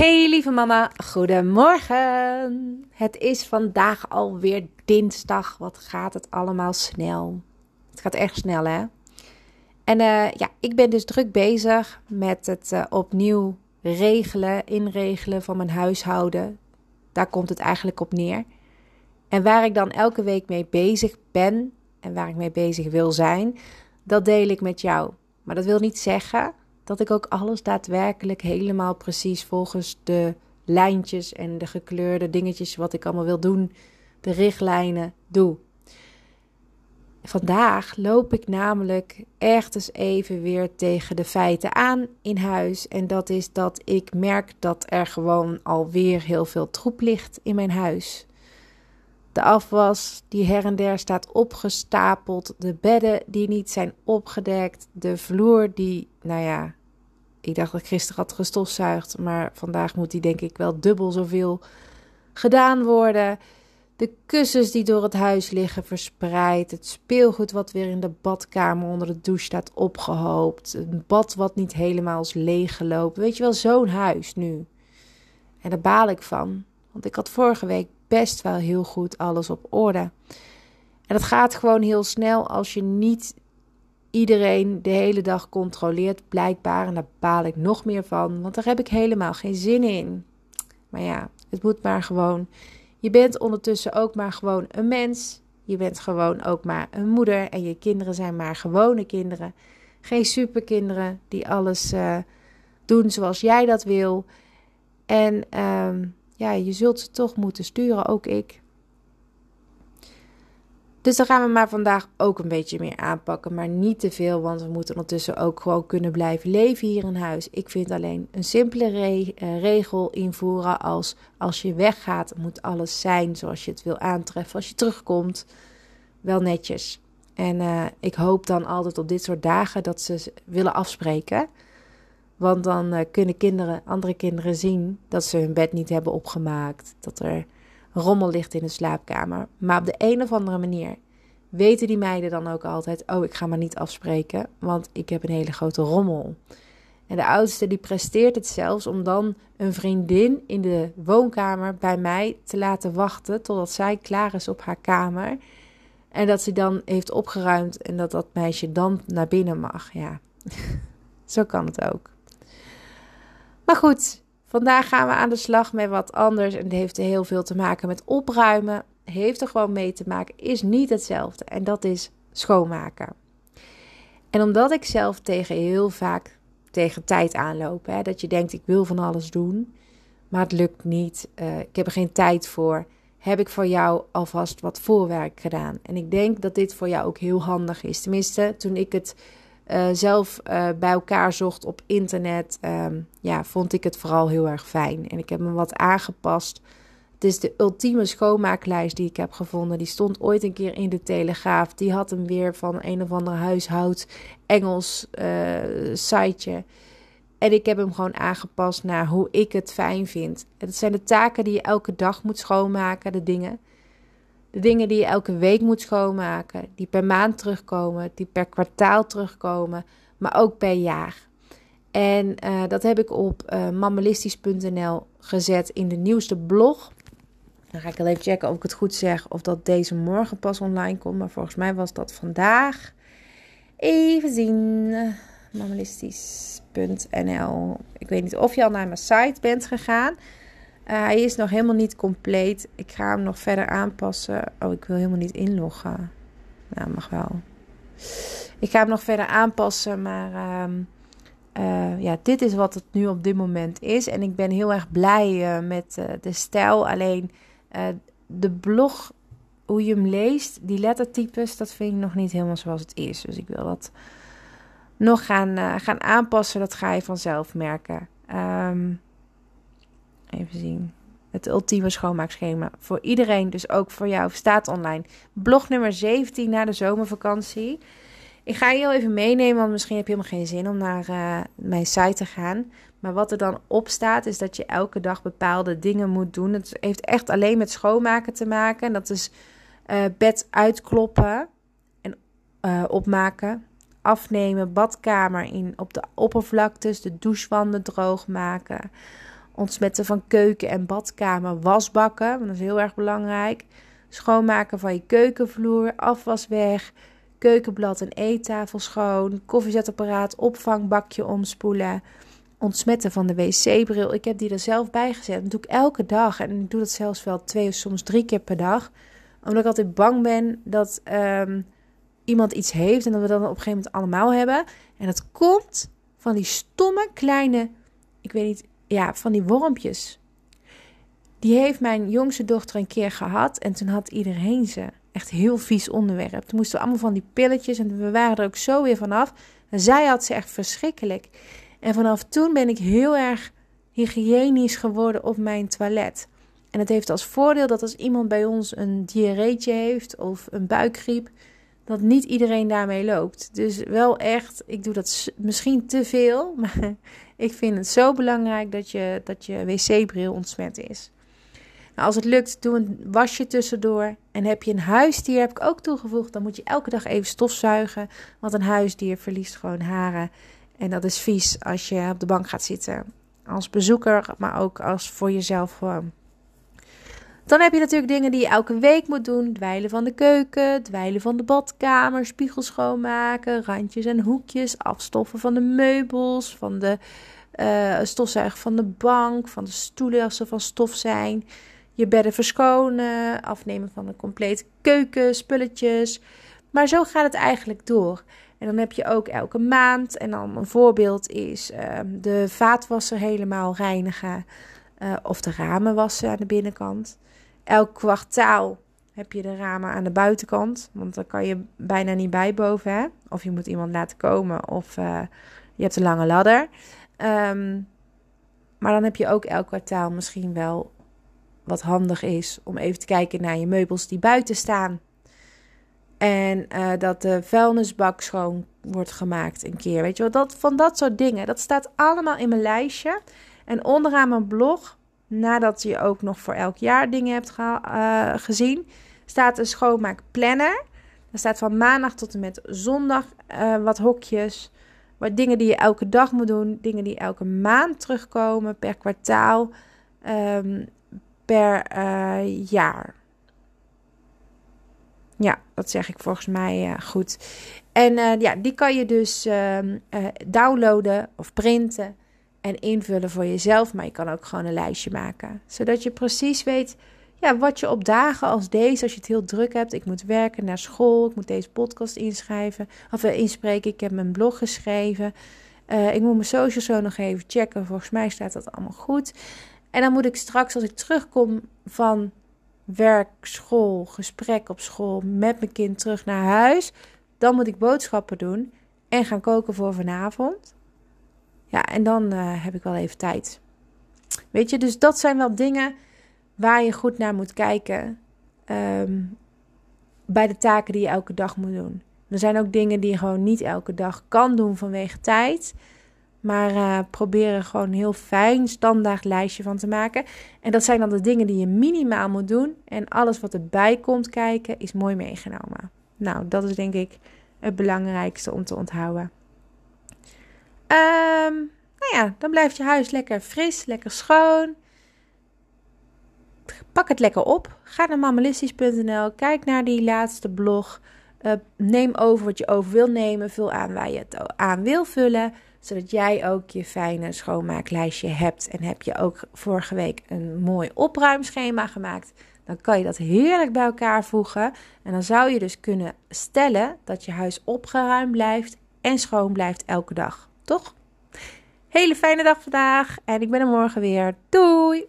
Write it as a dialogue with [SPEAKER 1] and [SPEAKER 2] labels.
[SPEAKER 1] Hey lieve mama, goedemorgen. Het is vandaag alweer dinsdag. Wat gaat het allemaal snel? Het gaat echt snel hè? En uh, ja, ik ben dus druk bezig met het uh, opnieuw regelen, inregelen van mijn huishouden. Daar komt het eigenlijk op neer. En waar ik dan elke week mee bezig ben en waar ik mee bezig wil zijn, dat deel ik met jou. Maar dat wil niet zeggen dat ik ook alles daadwerkelijk helemaal precies volgens de lijntjes en de gekleurde dingetjes wat ik allemaal wil doen, de richtlijnen doe. Vandaag loop ik namelijk ergens even weer tegen de feiten aan in huis. En dat is dat ik merk dat er gewoon alweer heel veel troep ligt in mijn huis. De afwas die her en der staat opgestapeld, de bedden die niet zijn opgedekt, de vloer die, nou ja, ik dacht dat ik gisteren had gestofzuigd, maar vandaag moet die denk ik wel dubbel zoveel gedaan worden. De kussens die door het huis liggen verspreid. Het speelgoed wat weer in de badkamer onder de douche staat opgehoopt. Een bad wat niet helemaal is leeggelopen. Weet je wel, zo'n huis nu. En daar baal ik van. Want ik had vorige week best wel heel goed alles op orde. En dat gaat gewoon heel snel als je niet iedereen de hele dag controleert, blijkbaar. En daar baal ik nog meer van, want daar heb ik helemaal geen zin in. Maar ja, het moet maar gewoon. Je bent ondertussen ook maar gewoon een mens. Je bent gewoon ook maar een moeder. En je kinderen zijn maar gewone kinderen. Geen superkinderen die alles uh, doen zoals jij dat wil. En uh, ja, je zult ze toch moeten sturen, ook ik. Dus dan gaan we maar vandaag ook een beetje meer aanpakken. Maar niet te veel, want we moeten ondertussen ook gewoon kunnen blijven leven hier in huis. Ik vind alleen een simpele re uh, regel invoeren als als je weggaat moet alles zijn zoals je het wil aantreffen. Als je terugkomt, wel netjes. En uh, ik hoop dan altijd op dit soort dagen dat ze willen afspreken. Want dan uh, kunnen kinderen, andere kinderen zien dat ze hun bed niet hebben opgemaakt. Dat er rommel ligt in de slaapkamer. Maar op de een of andere manier weten die meiden dan ook altijd: oh, ik ga maar niet afspreken, want ik heb een hele grote rommel. En de oudste die presteert het zelfs om dan een vriendin in de woonkamer bij mij te laten wachten totdat zij klaar is op haar kamer. En dat ze dan heeft opgeruimd en dat dat meisje dan naar binnen mag. Ja, zo kan het ook. Maar goed, Vandaag gaan we aan de slag met wat anders en het heeft heel veel te maken met opruimen. Heeft er gewoon mee te maken, is niet hetzelfde en dat is schoonmaken. En omdat ik zelf tegen heel vaak tegen tijd aanloop, hè, dat je denkt ik wil van alles doen, maar het lukt niet, uh, ik heb er geen tijd voor, heb ik voor jou alvast wat voorwerk gedaan. En ik denk dat dit voor jou ook heel handig is. Tenminste, toen ik het uh, zelf uh, bij elkaar zocht op internet, um, ja, vond ik het vooral heel erg fijn. En ik heb me wat aangepast. Het is de ultieme schoonmaaklijst die ik heb gevonden. Die stond ooit een keer in de Telegraaf. Die had hem weer van een of ander huishoud Engels uh, siteje. En ik heb hem gewoon aangepast naar hoe ik het fijn vind. Het zijn de taken die je elke dag moet schoonmaken, de dingen. De dingen die je elke week moet schoonmaken, die per maand terugkomen, die per kwartaal terugkomen, maar ook per jaar. En uh, dat heb ik op uh, mammalistisch.nl gezet in de nieuwste blog. Dan ga ik al even checken of ik het goed zeg of dat deze morgen pas online komt. Maar volgens mij was dat vandaag. Even zien. Mammalistisch.nl. Ik weet niet of je al naar mijn site bent gegaan. Uh, hij is nog helemaal niet compleet. Ik ga hem nog verder aanpassen. Oh, ik wil helemaal niet inloggen. Nou, mag wel. Ik ga hem nog verder aanpassen, maar uh, uh, ja, dit is wat het nu op dit moment is. En ik ben heel erg blij eh, met de stijl. Alleen de blog, hoe je hem leest, die lettertypes, dat vind ik nog niet helemaal zoals het is. Dus ik wil dat nog gaan, gaan aanpassen. Dat ga je vanzelf merken. Um, Even zien. Het ultieme schoonmaakschema. Voor iedereen, dus ook voor jou, staat online. Blog nummer 17 na de zomervakantie. Ik ga je heel even meenemen, want misschien heb je helemaal geen zin om naar uh, mijn site te gaan. Maar wat er dan op staat, is dat je elke dag bepaalde dingen moet doen. Het heeft echt alleen met schoonmaken te maken. Dat is uh, bed uitkloppen en uh, opmaken. Afnemen, badkamer in op de oppervlaktes, de douchewanden droog maken Ontsmetten van keuken en badkamer, wasbakken, want dat is heel erg belangrijk. Schoonmaken van je keukenvloer, afwas weg, keukenblad en eettafel schoon, koffiezetapparaat, opvangbakje omspoelen, ontsmetten van de wc-bril. Ik heb die er zelf bij gezet. Dat doe ik elke dag en ik doe dat zelfs wel twee of soms drie keer per dag. Omdat ik altijd bang ben dat ehm, iemand iets heeft en dat we dat op een gegeven moment allemaal hebben. En dat komt van die stomme kleine, ik weet niet, ja, van die wormpjes. Die heeft mijn jongste dochter een keer gehad en toen had iedereen ze. Echt heel vies onderwerp. Toen moesten we allemaal van die pilletjes en we waren er ook zo weer vanaf. En zij had ze echt verschrikkelijk. En vanaf toen ben ik heel erg hygiënisch geworden op mijn toilet. En het heeft als voordeel dat als iemand bij ons een diarreetje heeft of een buikgriep, dat niet iedereen daarmee loopt. Dus wel echt, ik doe dat misschien te veel, maar ik vind het zo belangrijk dat je, dat je wc-bril ontsmet is. Nou, als het lukt, doe een wasje tussendoor. En heb je een huisdier, heb ik ook toegevoegd, dan moet je elke dag even stofzuigen. Want een huisdier verliest gewoon haren. En dat is vies als je op de bank gaat zitten. Als bezoeker, maar ook als voor jezelf gewoon. Dan heb je natuurlijk dingen die je elke week moet doen. Dweilen van de keuken, dweilen van de badkamer, spiegel schoonmaken, randjes en hoekjes, afstoffen van de meubels, van de uh, stofzuigen van de bank, van de stoelen als ze van stof zijn. Je bedden verschonen, afnemen van de complete keuken, spulletjes. Maar zo gaat het eigenlijk door. En dan heb je ook elke maand, en dan een voorbeeld is uh, de vaatwasser helemaal reinigen. Uh, of de ramen wassen aan de binnenkant. Elk kwartaal heb je de ramen aan de buitenkant. Want dan kan je bijna niet bij boven. Hè? Of je moet iemand laten komen. Of uh, je hebt een lange ladder. Um, maar dan heb je ook elk kwartaal misschien wel wat handig is om even te kijken naar je meubels die buiten staan. En uh, dat de vuilnisbak schoon wordt gemaakt een keer. Weet je wel, dat, van dat soort dingen. Dat staat allemaal in mijn lijstje. En onderaan mijn blog nadat je ook nog voor elk jaar dingen hebt uh, gezien, staat een schoonmaakplanner. Er staat van maandag tot en met zondag uh, wat hokjes. Wat dingen die je elke dag moet doen. Dingen die elke maand terugkomen. Per kwartaal. Um, per uh, jaar. Ja, dat zeg ik volgens mij goed. En ja, die kan je dus ehm, downloaden of printen en invullen voor jezelf. Maar je kan ook gewoon een lijstje maken. Zodat je precies weet ja, wat je op dagen als deze, als je het heel druk hebt. Ik moet werken naar school, ik moet deze podcast inschrijven. Of uh, inspreken, ik heb mijn blog geschreven. Uh, ik moet mijn social zo nog even checken. Volgens mij staat dat allemaal goed. En dan moet ik straks, als ik terugkom van werk, school, gesprek op school met mijn kind terug naar huis. Dan moet ik boodschappen doen en gaan koken voor vanavond. Ja, en dan uh, heb ik wel even tijd. Weet je, dus dat zijn wel dingen waar je goed naar moet kijken. Um, bij de taken die je elke dag moet doen. Er zijn ook dingen die je gewoon niet elke dag kan doen vanwege tijd. Maar uh, probeer er gewoon een heel fijn standaard lijstje van te maken. En dat zijn dan de dingen die je minimaal moet doen. En alles wat erbij komt kijken is mooi meegenomen. Nou, dat is denk ik het belangrijkste om te onthouden. Um, nou ja, dan blijft je huis lekker fris, lekker schoon. Pak het lekker op. Ga naar mammalistisch.nl. Kijk naar die laatste blog. Uh, neem over wat je over wil nemen. Vul aan waar je het aan wil vullen. Zodat jij ook je fijne schoonmaaklijstje hebt. En heb je ook vorige week een mooi opruimschema gemaakt. Dan kan je dat heerlijk bij elkaar voegen. En dan zou je dus kunnen stellen dat je huis opgeruimd blijft en schoon blijft elke dag Hele fijne dag vandaag en ik ben er morgen weer. Doei!